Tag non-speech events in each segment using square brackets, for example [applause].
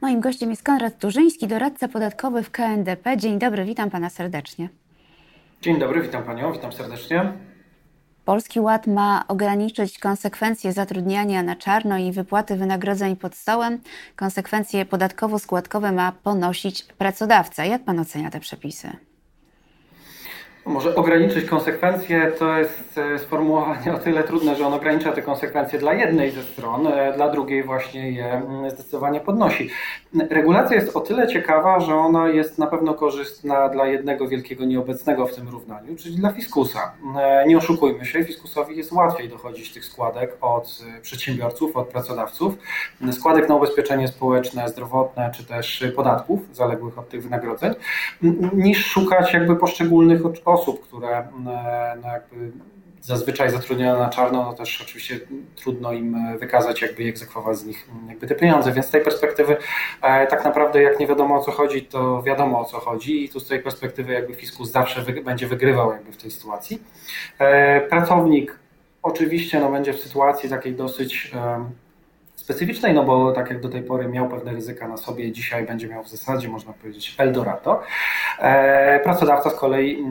Moim gościem jest Konrad Turzyński, doradca podatkowy w KNDP. Dzień dobry, witam pana serdecznie. Dzień dobry, witam panią, witam serdecznie. Polski Ład ma ograniczyć konsekwencje zatrudniania na czarno i wypłaty wynagrodzeń pod stołem. Konsekwencje podatkowo-składkowe ma ponosić pracodawca. Jak pan ocenia te przepisy? Może ograniczyć konsekwencje to jest e, sformułowanie [laughs] o tyle trudne, że on ogranicza te konsekwencje dla jednej ze stron, e, dla drugiej właśnie je zdecydowanie podnosi. Regulacja jest o tyle ciekawa, że ona jest na pewno korzystna dla jednego wielkiego nieobecnego w tym równaniu, czyli dla fiskusa. E, nie oszukujmy się, fiskusowi jest łatwiej dochodzić tych składek od przedsiębiorców, od pracodawców, składek na ubezpieczenie społeczne, zdrowotne czy też podatków zaległych od tych wynagrodzeń, niż szukać jakby poszczególnych osób osób, które e, no jakby zazwyczaj zatrudnione na czarno, no też oczywiście trudno im e, wykazać jakby i egzekwować z nich mm, jakby te pieniądze, więc z tej perspektywy e, tak naprawdę jak nie wiadomo o co chodzi, to wiadomo o co chodzi i tu z tej perspektywy jakby fiskus zawsze wy, będzie wygrywał jakby w tej sytuacji. Pracownik oczywiście no, będzie w sytuacji takiej dosyć specyficznej, no bo tak jak do tej pory miał pewne ryzyka na sobie, dzisiaj będzie miał w zasadzie, można powiedzieć, Eldorado. E, pracodawca z kolei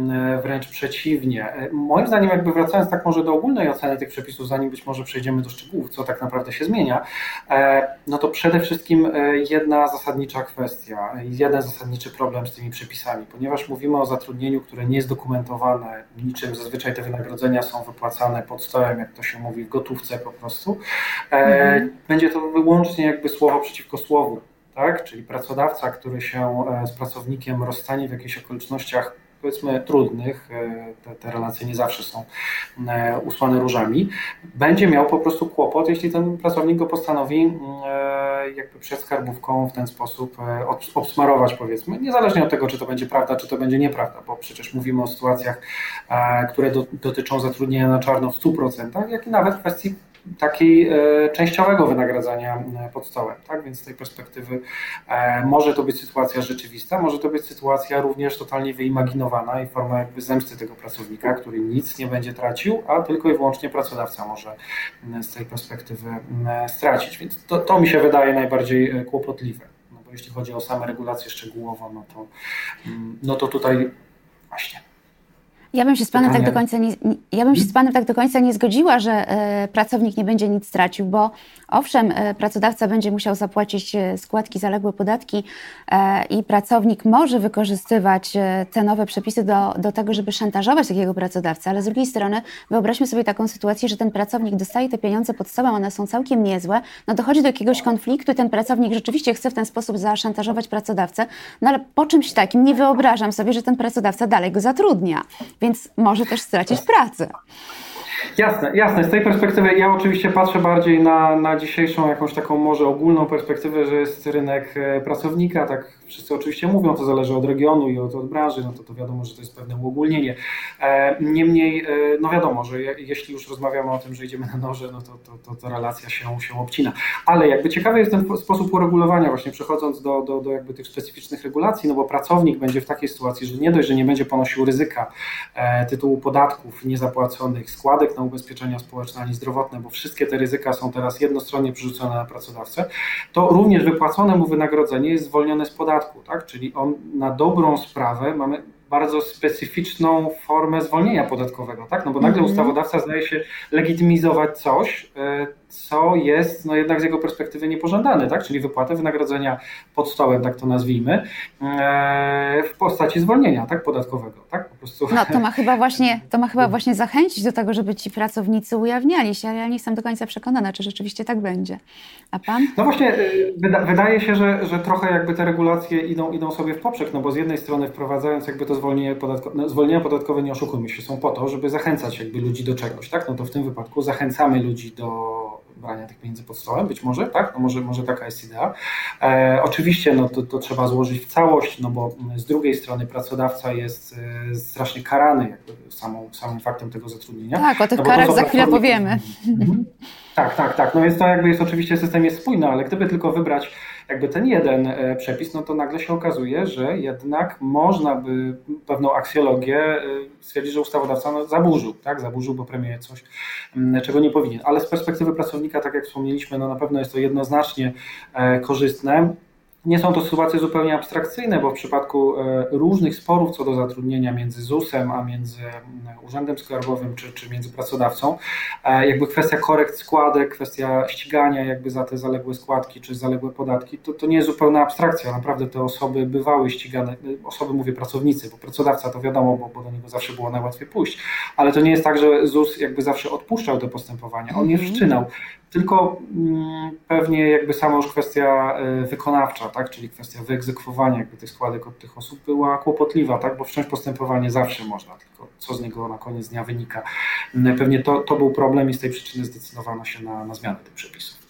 wręcz przeciwnie. E, moim zdaniem, jakby wracając tak może do ogólnej oceny tych przepisów, zanim być może przejdziemy do szczegółów, co tak naprawdę się zmienia, e, no to przede wszystkim jedna zasadnicza kwestia, jeden zasadniczy problem z tymi przepisami, ponieważ mówimy o zatrudnieniu, które nie jest dokumentowane niczym, zazwyczaj te wynagrodzenia są wypłacane pod stołem, jak to się mówi, w gotówce po prostu. Mhm. Będzie będzie to wyłącznie jakby słowo przeciwko słowu, tak? Czyli pracodawca, który się e, z pracownikiem rozstanie w jakichś okolicznościach powiedzmy trudnych, e, te, te, relacje nie zawsze są e, usłane różami, będzie miał po prostu kłopot, jeśli ten pracownik go postanowi jakby przed skarbówką w ten sposób obsmarować powiedzmy, niezależnie od tego, czy to będzie prawda, czy to będzie nieprawda, bo przecież mówimy o sytuacjach, które do, dotyczą zatrudnienia na czarno w 100%, jak i nawet kwestii takiej e, częściowego wynagradzania e, pod stołem. Tak? Więc z tej perspektywy e, może to być sytuacja rzeczywista, może to być sytuacja również totalnie wyimaginowana i forma jakby zemsty tego pracownika, który nic nie będzie tracił, a tylko i wyłącznie pracodawca może z tej perspektywy stracić. Więc to, to mi się wydaje najbardziej kłopotliwe. No bo jeśli chodzi o same regulacje szczegółowo, no to, no to tutaj właśnie ja bym się z panem tak do końca nie, ja bym się z panem tak do końca nie zgodziła, że e, pracownik nie będzie nic stracił, bo owszem, e, pracodawca będzie musiał zapłacić e, składki, zaległe podatki e, i pracownik może wykorzystywać te nowe przepisy do, do tego, żeby szantażować takiego pracodawcę, ale z drugiej strony wyobraźmy sobie taką sytuację, że ten pracownik dostaje te pieniądze pod stołem, one są całkiem niezłe, no dochodzi do jakiegoś konfliktu i ten pracownik rzeczywiście chce w ten sposób zaszantażować pracodawcę, no ale po czymś takim nie wyobrażam sobie, że ten pracodawca dalej go zatrudnia więc może też stracić pracę. Jasne, jasne. Z tej perspektywy ja oczywiście patrzę bardziej na, na dzisiejszą jakąś taką może ogólną perspektywę, że jest rynek e, pracownika, tak wszyscy oczywiście mówią, to zależy od regionu i od, od branży, no to, to wiadomo, że to jest pewne uogólnienie. E, niemniej, e, no wiadomo, że jeśli już rozmawiamy o tym, że idziemy na noże, no to, to, to, to relacja się, się obcina. Ale jakby ciekawy jest ten sposób uregulowania, właśnie przechodząc do, do, do jakby tych specyficznych regulacji, no bo pracownik będzie w takiej sytuacji, że nie dość, że nie będzie ponosił ryzyka e, tytułu podatków niezapłaconych, składek na ubezpieczenia społeczne ani zdrowotne, bo wszystkie te ryzyka są teraz jednostronnie przerzucone na pracodawcę, to również wypłacone mu wynagrodzenie jest zwolnione z podatku podatku, tak? Czyli on na dobrą sprawę mamy bardzo specyficzną formę zwolnienia podatkowego, tak? No bo nagle mm -hmm. ustawodawca zdaje się legitymizować coś, e, co jest no jednak z jego perspektywy niepożądane, tak? czyli wypłatę wynagrodzenia pod stołem, tak to nazwijmy, e, w postaci zwolnienia tak? podatkowego. Tak? Po prostu. No to ma, [laughs] chyba właśnie, to ma chyba właśnie zachęcić do tego, żeby ci pracownicy ujawniali się, ale ja nie jestem do końca przekonana, czy rzeczywiście tak będzie. A pan? No właśnie, e, wyda wydaje się, że, że trochę jakby te regulacje idą, idą sobie w poprzek, no bo z jednej strony wprowadzając jakby to zwolnienie podatkowe, no, zwolnienia podatkowe, nie oszukujmy się, są po to, żeby zachęcać jakby ludzi do czegoś, tak? No to w tym wypadku zachęcamy ludzi do brania tych pieniędzy pod stołem, być może, tak? No może, może taka jest idea. E, oczywiście no to, to trzeba złożyć w całość, no bo z drugiej strony pracodawca jest e, strasznie karany jakby samą, samym faktem tego zatrudnienia. Tak, o tych no karach za chwilę powiemy. Mhm. Tak, tak, tak. No więc to jakby jest oczywiście system jest spójny, ale gdyby tylko wybrać jakby ten jeden e, przepis, no to nagle się okazuje, że jednak można by pewną aksjologię e, stwierdzić, że ustawodawca no, zaburzył, tak? Zaburzył, bo premiuje coś, mm, czego nie powinien. Ale z perspektywy pracownika, tak jak wspomnieliśmy, no na pewno jest to jednoznacznie e, korzystne nie są to sytuacje zupełnie abstrakcyjne, bo w przypadku e, różnych sporów co do zatrudnienia między ZUS-em, a między Urzędem Skarbowym czy, czy między pracodawcą, e, jakby kwestia korekt składek, kwestia ścigania jakby za te zaległe składki czy zaległe podatki, to, to nie jest zupełna abstrakcja. Naprawdę te osoby bywały ścigane, osoby mówię pracownicy, bo pracodawca to wiadomo, bo, bo do niego zawsze było najłatwiej pójść, ale to nie jest tak, że ZUS jakby zawsze odpuszczał te postępowania, on je mhm. wszczynał. Tylko mm, pewnie jakby sama już kwestia e, wykonawcza, tak, czyli kwestia wyegzekwowania jakby tych składek od tych osób była kłopotliwa, tak, bo wszcząć postępowanie zawsze można, tylko co z niego na koniec dnia wynika. Pewnie to, to był problem i z tej przyczyny zdecydowano się na, na zmianę tych przepisów.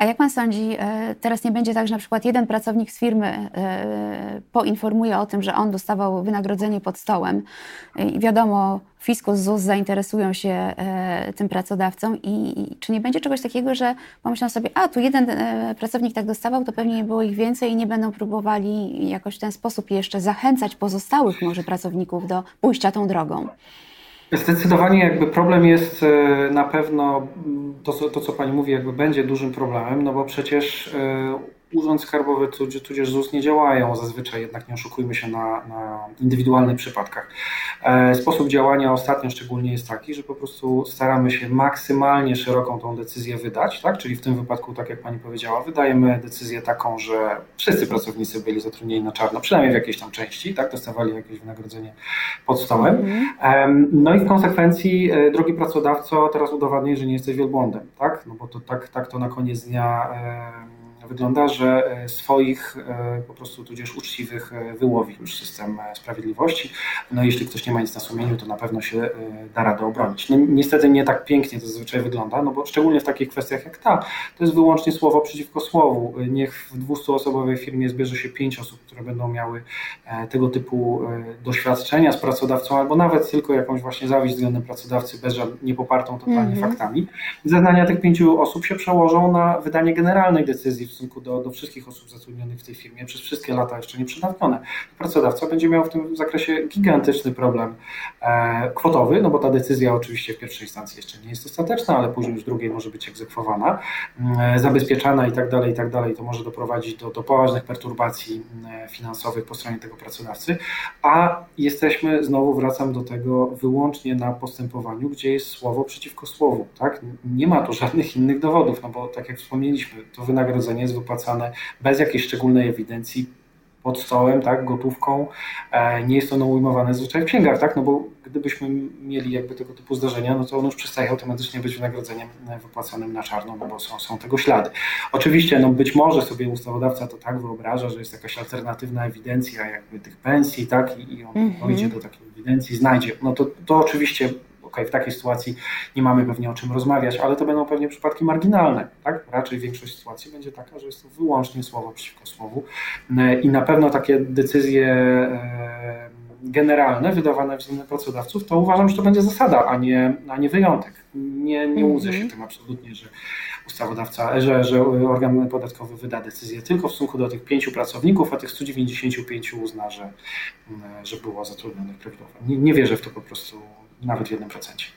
A jak pan sądzi, e, teraz nie będzie tak, że na przykład jeden pracownik z firmy e, poinformuje o tym, że on dostawał wynagrodzenie pod stołem i wiadomo, fiskus, ZUS zainteresują się e, tym pracodawcą i czy nie będzie czegoś takiego, że pomyślą sobie, a tu jeden pracownik tak dostawał, to pewnie było ich więcej i nie będą próbowali jakoś w ten sposób jeszcze zachęcać pozostałych może pracowników do pójścia tą drogą? Zdecydowanie jakby problem jest e, na pewno, to, to co Pani mówi, jakby będzie dużym problemem, no bo przecież e, Urząd Skarbowy tudzież ZUS nie działają zazwyczaj, jednak nie oszukujmy się na, na indywidualnych przypadkach. E, sposób działania ostatnio szczególnie jest taki, że po prostu staramy się maksymalnie szeroką tą decyzję wydać, tak? czyli w tym wypadku, tak jak Pani powiedziała, wydajemy decyzję taką, że wszyscy pracownicy byli zatrudnieni na czarno, przynajmniej w jakiejś tam części, tak? dostawali jakieś wynagrodzenie pod stołem. Mhm. No i w konsekwencji, e, drogi pracodawco, teraz udowadnij, że nie jesteś wielbłądem, tak? no bo to tak, tak to na koniec dnia wygląda, że e, swoich e, po prostu tudzież uczciwych e, wyłowi już system sprawiedliwości. No jeśli ktoś nie ma nic na sumieniu, to na pewno się da radę obronić. Niestety nie tak pięknie to zazwyczaj wygląda, no bo szczególnie w takich kwestiach jak ta, to jest wyłącznie słowo przeciwko słowu. Niech w 200-osobowej firmie zbierze się pięć osób, które będą miały tego typu doświadczenia z pracodawcą, albo nawet tylko jakąś właśnie zawiść względem pracodawcy, bez nie popartą totalnie mm -hmm. faktami. Zeznania tych pięciu osób się przełożą na wydanie generalnej decyzji w stosunku do, do wszystkich osób zatrudnionych w tej firmie przez wszystkie lata jeszcze nie przedawnione. Pracodawca będzie miał w tym zakresie gigantyczny problem e, kwotowy, no bo ta decyzja oczywiście w pierwszej instancji jeszcze nie jest ostateczna, ale później już drugiej może być egzekwowana, e, zabezpieczana i tak dalej, i tak dalej. To może doprowadzić do, do poważnych perturbacji e, finansowych po stronie tego pracodawcy, a jesteśmy, znowu wracam do tego, wyłącznie na postępowaniu, gdzie jest słowo przeciwko słowu, tak? Nie ma tu żadnych innych dowodów, no bo tak jak wspomnieliśmy, to wynagrodzenie jest wypłacane bez jakiejś szczególnej ewidencji pod stołem, tak, gotówką. E, nie jest ono ujmowane zazwyczaj w księgach, tak, no bo gdybyśmy mieli jakby tego typu zdarzenia, no to ono już przestaje automatycznie być wynagrodzeniem wypłacanym na czarno, no bo są, są tego ślady. Oczywiście, no być może sobie ustawodawca to tak wyobraża, że jest jakaś alternatywna ewidencja jakby tych pensji, tak, i, i on mm -hmm. dojdzie do takiej ewidencji, znajdzie. No to, to oczywiście ok, w takiej sytuacji nie mamy pewnie o czym rozmawiać, ale to będą pewnie przypadki marginalne. Tak? Raczej większość sytuacji będzie taka, że jest to wyłącznie słowo przeciwko słowu i na pewno takie decyzje e, generalne wydawane względem pracodawców, to uważam, że to będzie zasada, a nie, a nie wyjątek. Nie, nie łudzę się mhm. tym absolutnie, że ustawodawca, że, że organ podatkowy wyda decyzję tylko w stosunku do tych pięciu pracowników, a tych 195 uzna, że, że było zatrudnionych prawidłowo. Nie, nie wierzę w to po prostu nawet w 1%.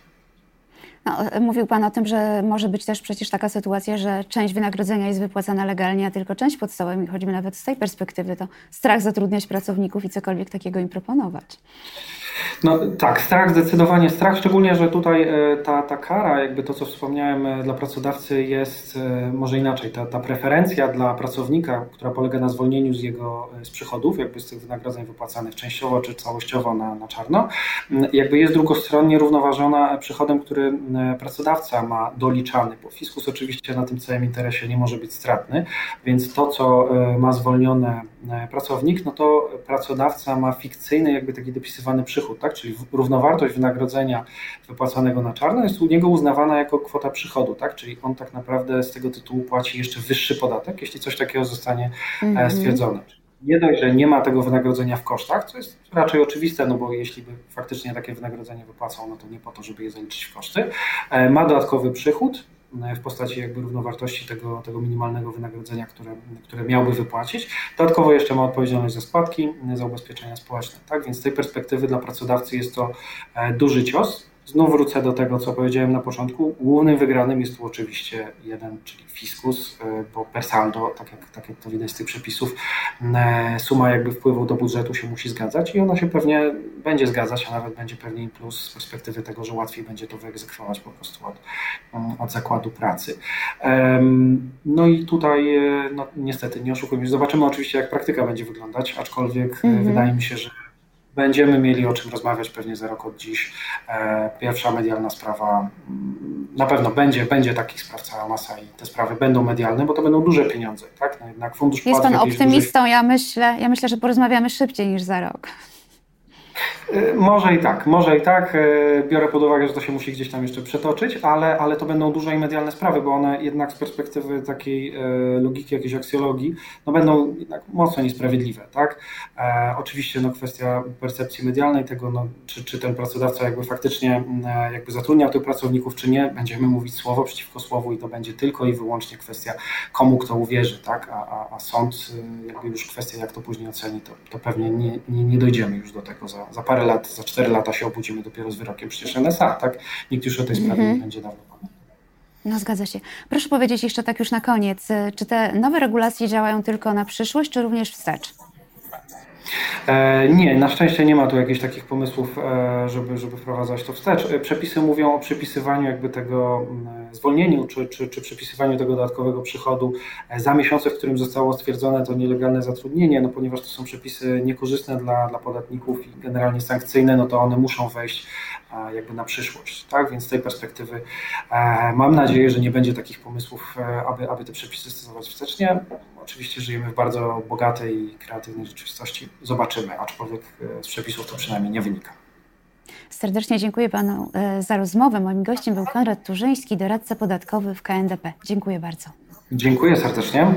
No, mówił Pan o tym, że może być też przecież taka sytuacja, że część wynagrodzenia jest wypłacana legalnie, a tylko część pod stołem i choćby nawet z tej perspektywy to strach zatrudniać pracowników i cokolwiek takiego im proponować. No tak, strach, zdecydowanie strach, szczególnie, że tutaj e, ta, ta kara, jakby to, co wspomniałem, e, dla pracodawcy jest e, może inaczej. Ta, ta preferencja dla pracownika, która polega na zwolnieniu z jego z przychodów, jakby z tych wynagrodzeń wypłacanych częściowo czy całościowo na, na czarno, jakby jest drugostronnie równoważona przychodem, który pracodawca ma doliczany, bo fiskus oczywiście na tym całym interesie nie może być stratny, więc to, co ma zwolnione pracownik, no to pracodawca ma fikcyjny, jakby taki dopisywany przychód przychód, tak? czyli równowartość wynagrodzenia wypłacanego na czarno jest u niego uznawana jako kwota przychodu, tak? czyli on tak naprawdę z tego tytułu płaci jeszcze wyższy podatek, jeśli coś takiego zostanie mm -hmm. stwierdzone. Nie dość, że nie ma tego wynagrodzenia w kosztach, co jest raczej oczywiste, no bo jeśli by faktycznie takie wynagrodzenie wypłacał, no to nie po to, żeby je zaliczyć w koszty. E, ma dodatkowy przychód, w postaci jakby równowartości tego, tego minimalnego wynagrodzenia, które, które miałby wypłacić. Dodatkowo jeszcze ma odpowiedzialność za składki, za ubezpieczenia społeczne. Tak? Więc z tej perspektywy dla pracodawcy jest to e, duży cios. Znów wrócę do tego, co powiedziałem na początku. Głównym wygranym jest tu oczywiście jeden, czyli fiskus, e, bo per saldo, tak jak, tak jak to widać z tych przepisów, e, suma jakby wpływu do budżetu się musi zgadzać i ona się pewnie będzie zgadzać, a nawet będzie pewnie plus z perspektywy tego, że łatwiej będzie to wyegzekwować po prostu od, od zakładu pracy. No i tutaj, e, no, niestety, nie oszukujmy zobaczymy oczywiście, jak praktyka będzie wyglądać, aczkolwiek mm -hmm. wydaje mi się, że Będziemy mieli o czym rozmawiać pewnie za rok od dziś. E, pierwsza medialna sprawa, mm, na pewno będzie, będzie takich spraw cała masa i te sprawy będą medialne, bo to będą duże pieniądze, tak? No jednak fundusz Jest Pan optymistą, dużych... ja myślę, ja myślę, że porozmawiamy szybciej niż za rok. Y, może i tak, może i tak. Y, biorę pod uwagę, że to się musi gdzieś tam jeszcze przetoczyć, ale, ale to będą duże i medialne sprawy, bo one jednak z perspektywy takiej y, logiki, jakiejś aksjologii, no będą mocno niesprawiedliwe, tak? E, oczywiście no, kwestia percepcji medialnej tego, no, czy, czy ten pracodawca jakby faktycznie mm, e, jakby zatrudniał tych pracowników, czy nie, będziemy mówić słowo przeciwko słowu i to będzie tylko i wyłącznie kwestia komu kto uwierzy, tak? A, a, a sąd jakby już kwestia jak to później oceni, to, to pewnie nie, nie, nie dojdziemy już do tego za, za parę lat, za cztery lata się obudzimy dopiero z wyrokiem przecież NSA, tak? Nikt już o tej sprawie -hmm. nie będzie dawno pamiętał. No zgadza się. Proszę powiedzieć jeszcze tak już na koniec, czy te nowe regulacje działają tylko na przyszłość, czy również wstecz? E, nie, na szczęście nie ma tu jakichś takich pomysłów, e, żeby, żeby wprowadzać to wstecz. E, przepisy mówią o przypisywaniu jakby tego mm, zwolnieniu, czy, czy, czy przypisywaniu tego dodatkowego przychodu za miesiące, w którym zostało stwierdzone to nielegalne zatrudnienie, no ponieważ to są przepisy niekorzystne dla, dla podatników i generalnie sankcyjne, no to one muszą wejść jakby na przyszłość, tak? Więc z tej perspektywy mam nadzieję, że nie będzie takich pomysłów, aby, aby te przepisy stosować wstecznie. Oczywiście żyjemy w bardzo bogatej i kreatywnej rzeczywistości. Zobaczymy, aczkolwiek e, z przepisów to przynajmniej nie wynika. Serdecznie dziękuję Panu e, za rozmowę. Moim gościem był Konrad Turzyński, doradca podatkowy w KNDP. Dziękuję bardzo. Dziękuję serdecznie.